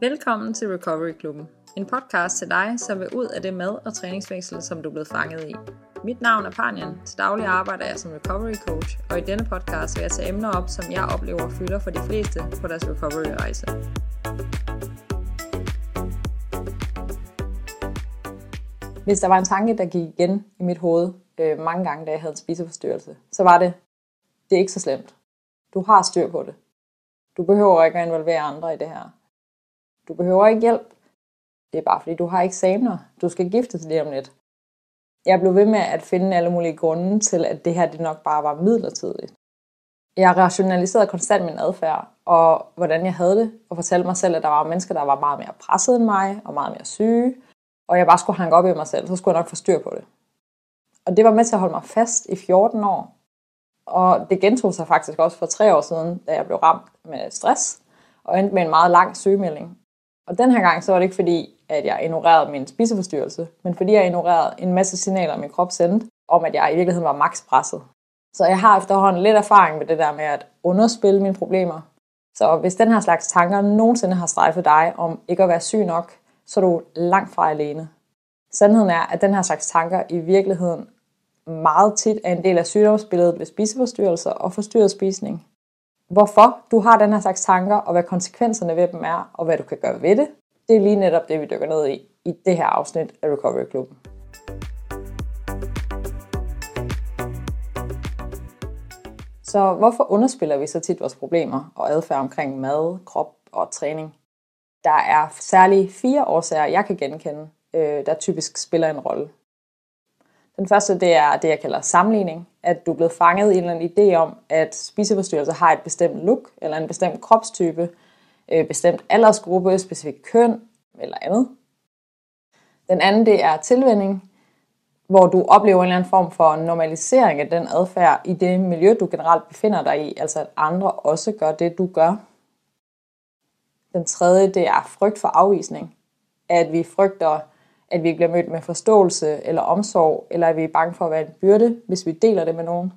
Velkommen til Recovery Klubben. En podcast til dig, som vil ud af det mad- og træningsfængsel, som du er blevet fanget i. Mit navn er Panjan. Til daglig arbejder jeg som recovery coach, og i denne podcast vil jeg tage emner op, som jeg oplever fylder for de fleste på deres recovery-rejse. Hvis der var en tanke, der gik igen i mit hoved øh, mange gange, da jeg havde en spiseforstyrrelse, så var det, det er ikke så slemt. Du har styr på det. Du behøver ikke at involvere andre i det her. Du behøver ikke hjælp. Det er bare fordi, du har eksamener. Du skal giftes lige om lidt. Jeg blev ved med at finde alle mulige grunde til, at det her det nok bare var midlertidigt. Jeg rationaliserede konstant min adfærd, og hvordan jeg havde det, og fortalte mig selv, at der var mennesker, der var meget mere presset end mig, og meget mere syge, og jeg bare skulle hanke op i mig selv, så skulle jeg nok få styr på det. Og det var med til at holde mig fast i 14 år, og det gentog sig faktisk også for tre år siden, da jeg blev ramt med stress, og endte med en meget lang sygemelding. Og den her gang, så var det ikke fordi, at jeg ignorerede min spiseforstyrrelse, men fordi jeg ignorerede en masse signaler, min krop sendte, om at jeg i virkeligheden var makspresset. Så jeg har efterhånden lidt erfaring med det der med at underspille mine problemer. Så hvis den her slags tanker nogensinde har strejfet dig om ikke at være syg nok, så er du langt fra alene. Sandheden er, at den her slags tanker i virkeligheden meget tit er en del af sygdomsbilledet ved spiseforstyrrelser og forstyrret spisning. Hvorfor du har den her slags tanker, og hvad konsekvenserne ved dem er, og hvad du kan gøre ved det, det er lige netop det, vi dykker ned i i det her afsnit af Recovery Klubben. Så hvorfor underspiller vi så tit vores problemer og adfærd omkring mad, krop og træning? Der er særligt fire årsager, jeg kan genkende, øh, der typisk spiller en rolle. Den første, det er det, jeg kalder sammenligning. At du er blevet fanget i en eller anden idé om, at spiseforstyrrelser har et bestemt look, eller en bestemt kropstype, øh, bestemt aldersgruppe, specifik køn eller andet. Den anden, det er tilvænding, hvor du oplever en eller anden form for normalisering af den adfærd i det miljø, du generelt befinder dig i, altså at andre også gør det, du gør. Den tredje, det er frygt for afvisning. At vi frygter at vi ikke bliver mødt med forståelse eller omsorg, eller at vi er bange for at være en byrde, hvis vi deler det med nogen.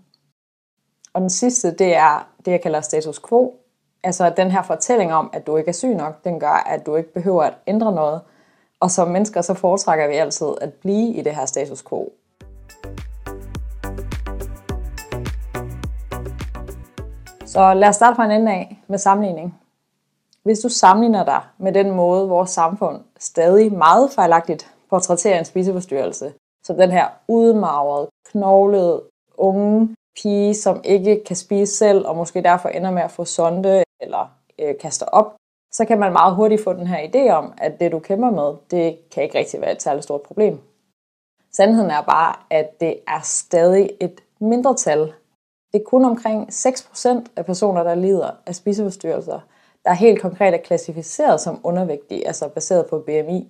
Og den sidste, det er det, jeg kalder status quo. Altså den her fortælling om, at du ikke er syg nok, den gør, at du ikke behøver at ændre noget. Og som mennesker, så foretrækker vi altid at blive i det her status quo. Så lad os starte fra en ende af med sammenligning. Hvis du sammenligner dig med den måde, vores samfund stadig meget fejlagtigt portrætterer en spiseforstyrrelse som den her udmagrede, knoglede, unge pige, som ikke kan spise selv, og måske derfor ender med at få sonde eller øh, kaster op, så kan man meget hurtigt få den her idé om, at det du kæmper med, det kan ikke rigtig være et særligt stort problem. Sandheden er bare, at det er stadig et mindretal. Det er kun omkring 6% af personer, der lider af spiseforstyrrelser, der helt konkret er klassificeret som undervægtige, altså baseret på BMI.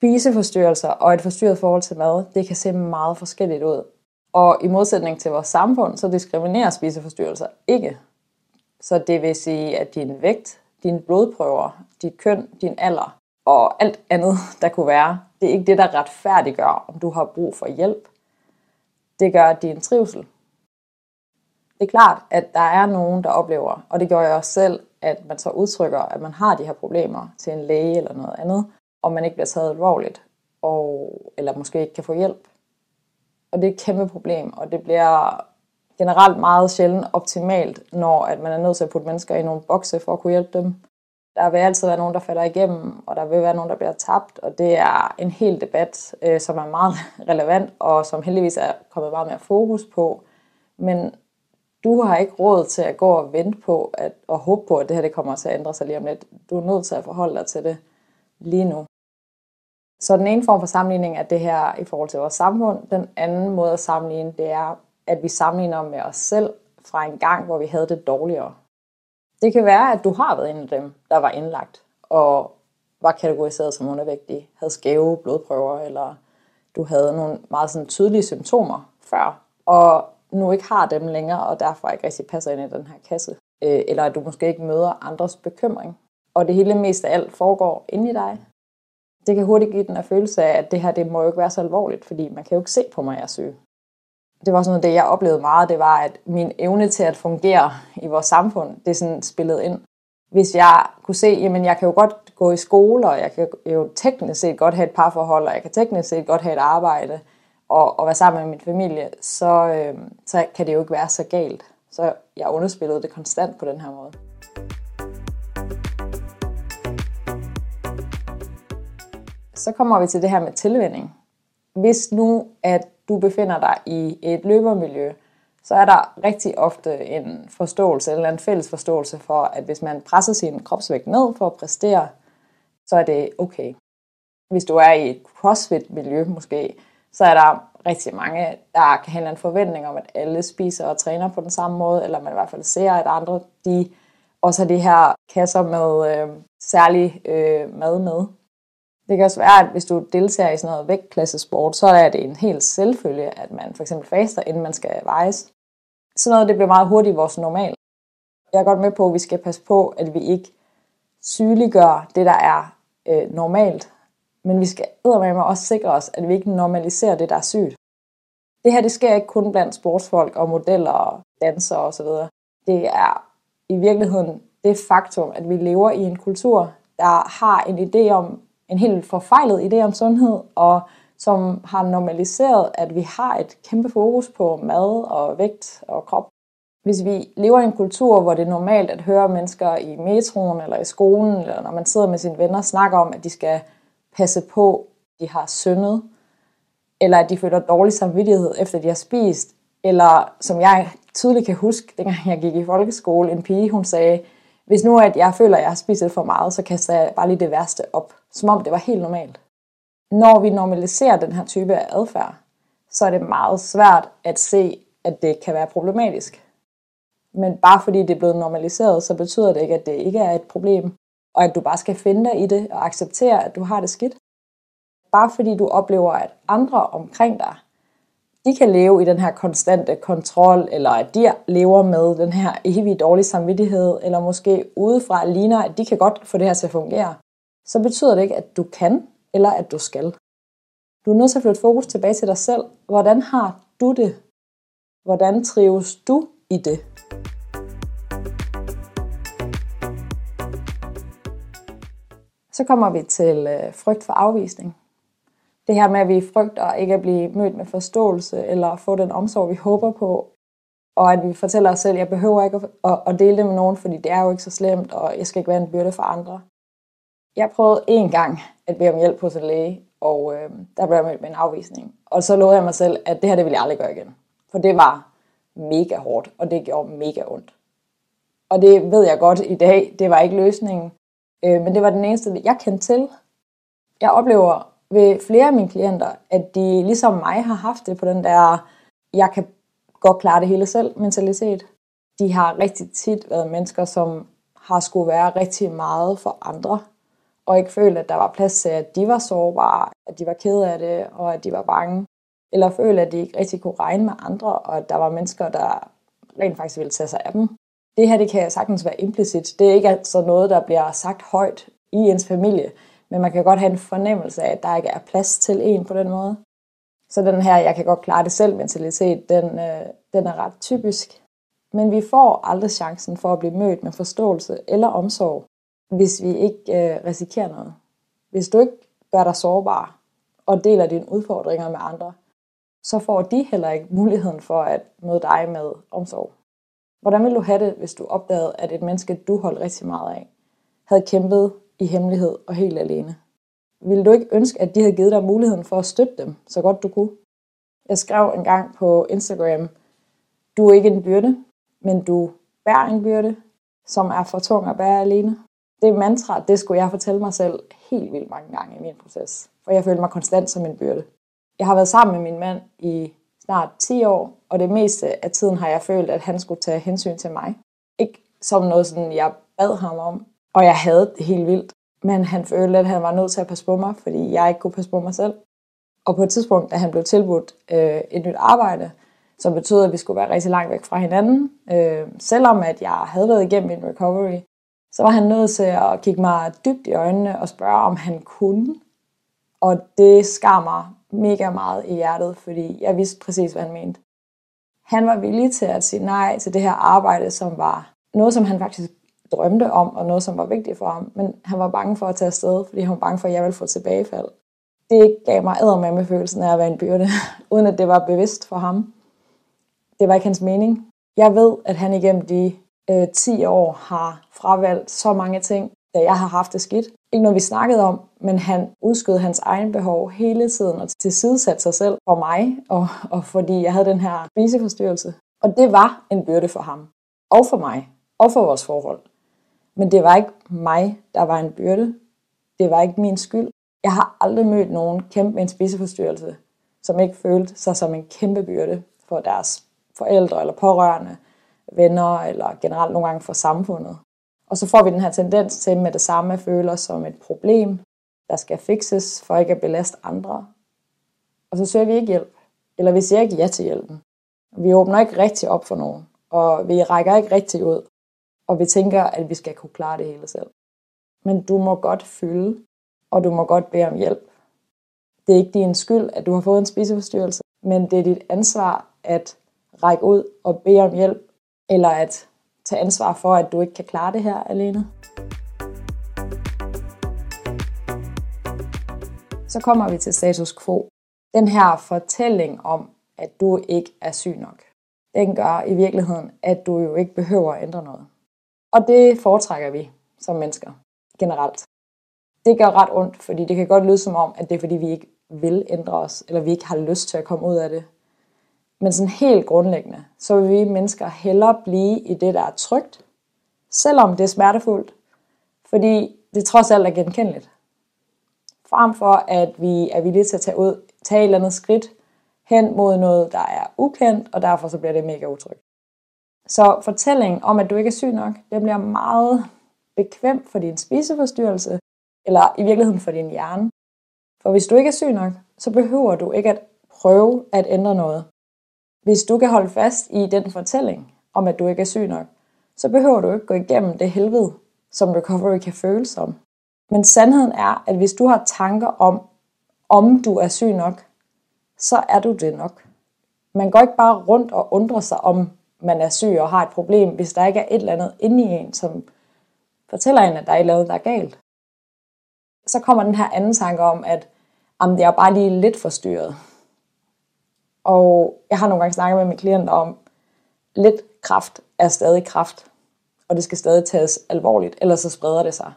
Spiseforstyrrelser og et forstyrret forhold til mad, det kan se meget forskelligt ud. Og i modsætning til vores samfund, så diskriminerer spiseforstyrrelser ikke. Så det vil sige, at din vægt, dine blodprøver, dit køn, din alder og alt andet, der kunne være, det er ikke det, der retfærdiggør, om du har brug for hjælp. Det gør din trivsel. Det er klart, at der er nogen, der oplever, og det gør jeg også selv, at man så udtrykker, at man har de her problemer til en læge eller noget andet, og man ikke bliver taget alvorligt, og, eller måske ikke kan få hjælp. Og det er et kæmpe problem, og det bliver generelt meget sjældent optimalt, når at man er nødt til at putte mennesker i nogle bokse for at kunne hjælpe dem. Der vil altid være nogen, der falder igennem, og der vil være nogen, der bliver tabt, og det er en hel debat, øh, som er meget relevant, og som heldigvis er kommet meget mere fokus på. Men du har ikke råd til at gå og vente på at, og håbe på, at det her det kommer til at ændre sig lige om lidt. Du er nødt til at forholde dig til det lige nu. Så den ene form for sammenligning er det her i forhold til vores samfund. Den anden måde at sammenligne, det er, at vi sammenligner med os selv fra en gang, hvor vi havde det dårligere. Det kan være, at du har været en af dem, der var indlagt og var kategoriseret som undervægtig, havde skæve blodprøver, eller du havde nogle meget sådan tydelige symptomer før, og nu ikke har dem længere, og derfor ikke rigtig passer ind i den her kasse. Øh, eller at du måske ikke møder andres bekymring. Og det hele mest af alt foregår inde i dig. Det kan hurtigt give den her følelse af, at det her det må jo ikke være så alvorligt, fordi man kan jo ikke se på mig, at jeg er syg. Det var sådan noget, det jeg oplevede meget, det var, at min evne til at fungere i vores samfund, det sådan spillede ind. Hvis jeg kunne se, jamen jeg kan jo godt gå i skole, og jeg kan jo teknisk set godt have et parforhold, og jeg kan teknisk set godt have et arbejde, og, og være sammen med min familie, så, øh, så kan det jo ikke være så galt. Så jeg underspillede det konstant på den her måde. Så kommer vi til det her med tilvænning. Hvis nu, at du befinder dig i et løbermiljø, så er der rigtig ofte en forståelse, eller en fælles forståelse for, at hvis man presser sin kropsvægt ned for at præstere, så er det okay. Hvis du er i et crossfit-miljø måske, så er der rigtig mange, der kan have en forventning om, at alle spiser og træner på den samme måde, eller man i hvert fald ser, at andre de også har de her kasser med øh, særlig øh, mad med. Det kan også være, at hvis du deltager i sådan noget vægtklassesport, så er det en helt selvfølge, at man for eksempel faster, inden man skal vejes. Sådan noget, det bliver meget hurtigt vores normal. Jeg er godt med på, at vi skal passe på, at vi ikke sygeliggør det, der er øh, normalt. Men vi skal eddermame også sikre os, at vi ikke normaliserer det, der er sygt. Det her, det sker ikke kun blandt sportsfolk og modeller og dansere osv. Det er i virkeligheden det faktum, at vi lever i en kultur, der har en idé om, en helt forfejlet idé om sundhed, og som har normaliseret, at vi har et kæmpe fokus på mad og vægt og krop. Hvis vi lever i en kultur, hvor det er normalt at høre mennesker i metroen eller i skolen, eller når man sidder med sine venner, snakke om, at de skal passe på, de har syndet, eller at de føler dårlig samvittighed efter de har spist, eller som jeg tydeligt kan huske, dengang jeg gik i folkeskole, en pige, hun sagde, hvis nu at jeg føler, at jeg har spist lidt for meget, så kaster jeg bare lige det værste op, som om det var helt normalt. Når vi normaliserer den her type af adfærd, så er det meget svært at se, at det kan være problematisk. Men bare fordi det er blevet normaliseret, så betyder det ikke, at det ikke er et problem, og at du bare skal finde dig i det og acceptere, at du har det skidt. Bare fordi du oplever, at andre omkring dig de kan leve i den her konstante kontrol, eller at de lever med den her evige dårlige samvittighed, eller måske udefra ligner, at de kan godt få det her til at fungere, så betyder det ikke, at du kan, eller at du skal. Du er nødt til at flytte fokus tilbage til dig selv. Hvordan har du det? Hvordan trives du i det? Så kommer vi til øh, frygt for afvisning det her med, at vi frygter ikke at blive mødt med forståelse, eller få den omsorg, vi håber på, og at vi fortæller os selv, at jeg behøver ikke at, at dele det med nogen, fordi det er jo ikke så slemt, og jeg skal ikke være en byrde for andre. Jeg prøvede en gang at bede om hjælp hos en læge, og øh, der blev jeg mødt med en afvisning. Og så lovede jeg mig selv, at det her det ville jeg aldrig gøre igen. For det var mega hårdt, og det gjorde mega ondt. Og det ved jeg godt i dag, det var ikke løsningen. Øh, men det var den eneste, jeg kendte til. Jeg oplever ved flere af mine klienter, at de ligesom mig har haft det på den der, jeg kan godt klare det hele selv mentalitet. De har rigtig tit været mennesker, som har skulle være rigtig meget for andre, og ikke følt, at der var plads til, at de var sårbare, at de var kede af det, og at de var bange. Eller følte, at de ikke rigtig kunne regne med andre, og at der var mennesker, der rent faktisk ville tage sig af dem. Det her, det kan sagtens være implicit. Det er ikke altså noget, der bliver sagt højt i ens familie. Men man kan godt have en fornemmelse af, at der ikke er plads til en på den måde. Så den her, jeg kan godt klare det selv mentalitet, den, øh, den er ret typisk. Men vi får aldrig chancen for at blive mødt med forståelse eller omsorg, hvis vi ikke øh, risikerer noget. Hvis du ikke gør dig sårbar og deler dine udfordringer med andre, så får de heller ikke muligheden for at møde dig med omsorg. Hvordan vil du have det, hvis du opdagede, at et menneske, du holdt rigtig meget af, havde kæmpet i hemmelighed og helt alene. Ville du ikke ønske, at de havde givet dig muligheden for at støtte dem, så godt du kunne? Jeg skrev en gang på Instagram, du er ikke en byrde, men du bærer en byrde, som er for tung at bære alene. Det mantra, det skulle jeg fortælle mig selv helt vildt mange gange i min proces, for jeg følte mig konstant som en byrde. Jeg har været sammen med min mand i snart 10 år, og det meste af tiden har jeg følt, at han skulle tage hensyn til mig. Ikke som noget, sådan, jeg bad ham om, og jeg havde det helt vildt. Men han følte, at han var nødt til at passe på mig, fordi jeg ikke kunne passe på mig selv. Og på et tidspunkt, da han blev tilbudt øh, et nyt arbejde, som betød, at vi skulle være rigtig langt væk fra hinanden, øh, selvom at jeg havde været igennem en recovery, så var han nødt til at kigge mig dybt i øjnene og spørge, om han kunne. Og det skar mig mega meget i hjertet, fordi jeg vidste præcis, hvad han mente. Han var villig til at sige nej til det her arbejde, som var noget, som han faktisk drømte om, og noget, som var vigtigt for ham. Men han var bange for at tage afsted, fordi han var bange for, at jeg ville få tilbagefald. Det gav mig med følelsen af at være en byrde, uden at det var bevidst for ham. Det var ikke hans mening. Jeg ved, at han igennem de øh, 10 år har fravalgt så mange ting, da jeg har haft det skidt. Ikke noget, vi snakkede om, men han udskød hans egen behov hele tiden og tilsidesatte sig selv for mig, og, og fordi jeg havde den her spiseforstyrrelse. Og det var en byrde for ham, og for mig, og for vores forhold. Men det var ikke mig, der var en byrde. Det var ikke min skyld. Jeg har aldrig mødt nogen kæmpe med en spiseforstyrrelse, som ikke følte sig som en kæmpe byrde for deres forældre eller pårørende, venner eller generelt nogle gange for samfundet. Og så får vi den her tendens til med det samme at føle os som et problem, der skal fikses for ikke at belaste andre. Og så søger vi ikke hjælp. Eller vi siger ikke ja til hjælpen. Vi åbner ikke rigtig op for nogen. Og vi rækker ikke rigtig ud. Og vi tænker, at vi skal kunne klare det hele selv. Men du må godt fylde, og du må godt bede om hjælp. Det er ikke din skyld, at du har fået en spiseforstyrrelse, men det er dit ansvar at række ud og bede om hjælp, eller at tage ansvar for, at du ikke kan klare det her alene. Så kommer vi til status quo. Den her fortælling om, at du ikke er syg nok, den gør i virkeligheden, at du jo ikke behøver at ændre noget. Og det foretrækker vi som mennesker generelt. Det gør ret ondt, fordi det kan godt lyde som om, at det er fordi, vi ikke vil ændre os, eller vi ikke har lyst til at komme ud af det. Men sådan helt grundlæggende, så vil vi mennesker hellere blive i det, der er trygt, selvom det er smertefuldt, fordi det trods alt er genkendeligt. Frem for at vi er villige til at tage, ud, tage et eller andet skridt hen mod noget, der er ukendt, og derfor så bliver det mega utrygt. Så fortællingen om, at du ikke er syg nok, det bliver meget bekvem for din spiseforstyrrelse, eller i virkeligheden for din hjerne. For hvis du ikke er syg nok, så behøver du ikke at prøve at ændre noget. Hvis du kan holde fast i den fortælling om, at du ikke er syg nok, så behøver du ikke gå igennem det helvede, som recovery kan føles som. Men sandheden er, at hvis du har tanker om, om du er syg nok, så er du det nok. Man går ikke bare rundt og undrer sig, om man er syg og har et problem, hvis der ikke er et eller andet inde i en, som fortæller en, at der er et eller andet, der er galt. Så kommer den her anden tanke om, at jamen, det er bare lige lidt forstyrret. Og jeg har nogle gange snakket med mine klienter om, lidt kraft er stadig kraft, og det skal stadig tages alvorligt, ellers så spreder det sig.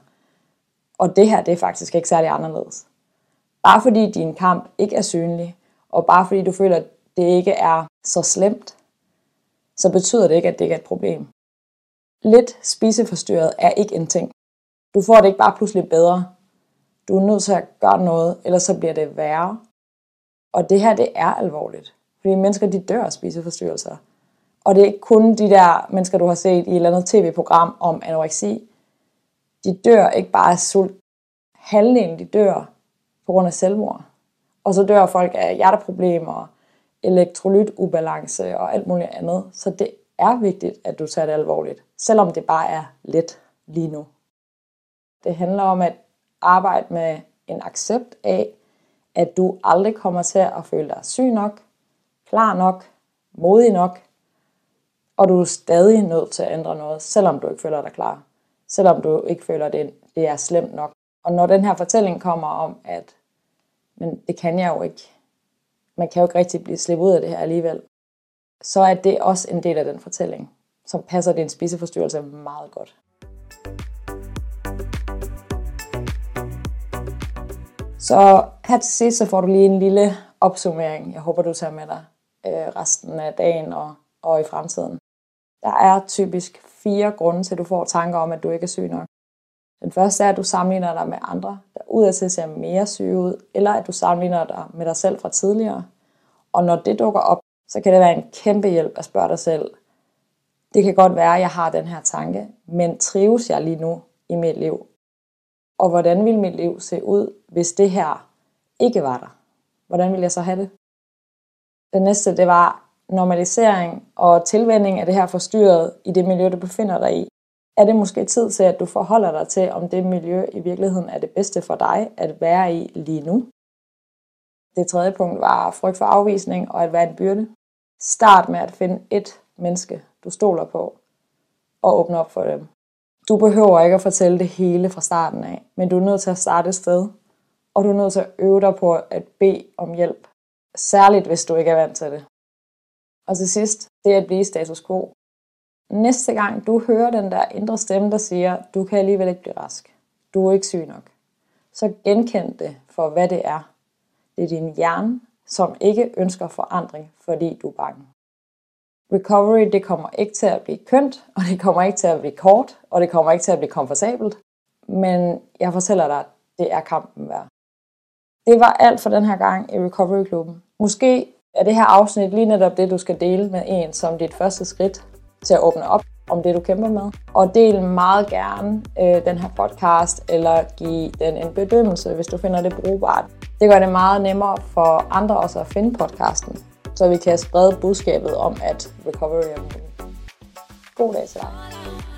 Og det her, det er faktisk ikke særlig anderledes. Bare fordi din kamp ikke er synlig, og bare fordi du føler, at det ikke er så slemt, så betyder det ikke, at det ikke er et problem. Lidt spiseforstyrret er ikke en ting. Du får det ikke bare pludselig bedre. Du er nødt til at gøre noget, ellers så bliver det værre. Og det her, det er alvorligt. Fordi mennesker, de dør af spiseforstyrrelser. Og det er ikke kun de der mennesker, du har set i et eller andet tv-program om anoreksi. De dør ikke bare af sult. Halvdelen, de dør på grund af selvmord. Og så dør folk af hjerteproblemer, elektrolytubalance og alt muligt andet. Så det er vigtigt, at du tager det alvorligt, selvom det bare er let lige nu. Det handler om at arbejde med en accept af, at du aldrig kommer til at føle dig syg nok, klar nok, modig nok, og du er stadig nødt til at ændre noget, selvom du ikke føler dig klar. Selvom du ikke føler, at det er slemt nok. Og når den her fortælling kommer om, at men det kan jeg jo ikke, man kan jo ikke rigtig blive slippet ud af det her alligevel, så er det også en del af den fortælling, som passer din spiseforstyrrelse meget godt. Så her til sidst, så får du lige en lille opsummering. Jeg håber, du tager med dig øh, resten af dagen og, og i fremtiden. Der er typisk fire grunde til, at du får tanker om, at du ikke er syg nok. Den første er, at du sammenligner dig med andre, der udadtil ser mere syge ud, eller at du sammenligner dig med dig selv fra tidligere. Og når det dukker op, så kan det være en kæmpe hjælp at spørge dig selv. Det kan godt være, at jeg har den her tanke, men trives jeg lige nu i mit liv? Og hvordan vil mit liv se ud, hvis det her ikke var der? Hvordan vil jeg så have det? Det næste, det var normalisering og tilvænding af det her forstyrret i det miljø, du befinder dig i. Er det måske tid til, at du forholder dig til, om det miljø i virkeligheden er det bedste for dig at være i lige nu? Det tredje punkt var frygt for afvisning og at være en byrde. Start med at finde et menneske, du stoler på, og åbne op for dem. Du behøver ikke at fortælle det hele fra starten af, men du er nødt til at starte et sted, og du er nødt til at øve dig på at bede om hjælp. Særligt hvis du ikke er vant til det. Og til sidst, det at blive status quo. Næste gang du hører den der indre stemme, der siger, du kan alligevel ikke blive rask. Du er ikke syg nok. Så genkend det for, hvad det er. Det er din hjerne, som ikke ønsker forandring, fordi du er bange. Recovery, det kommer ikke til at blive kønt, og det kommer ikke til at blive kort, og det kommer ikke til at blive komfortabelt. Men jeg fortæller dig, at det er kampen værd. Det var alt for den her gang i Recovery Klubben. Måske er det her afsnit lige netop det, du skal dele med en som dit første skridt til at åbne op om det, du kæmper med. Og del meget gerne øh, den her podcast, eller giv den en bedømmelse, hvis du finder det brugbart. Det gør det meget nemmere for andre også at finde podcasten, så vi kan sprede budskabet om, at recovery er muligt. God dag til dig.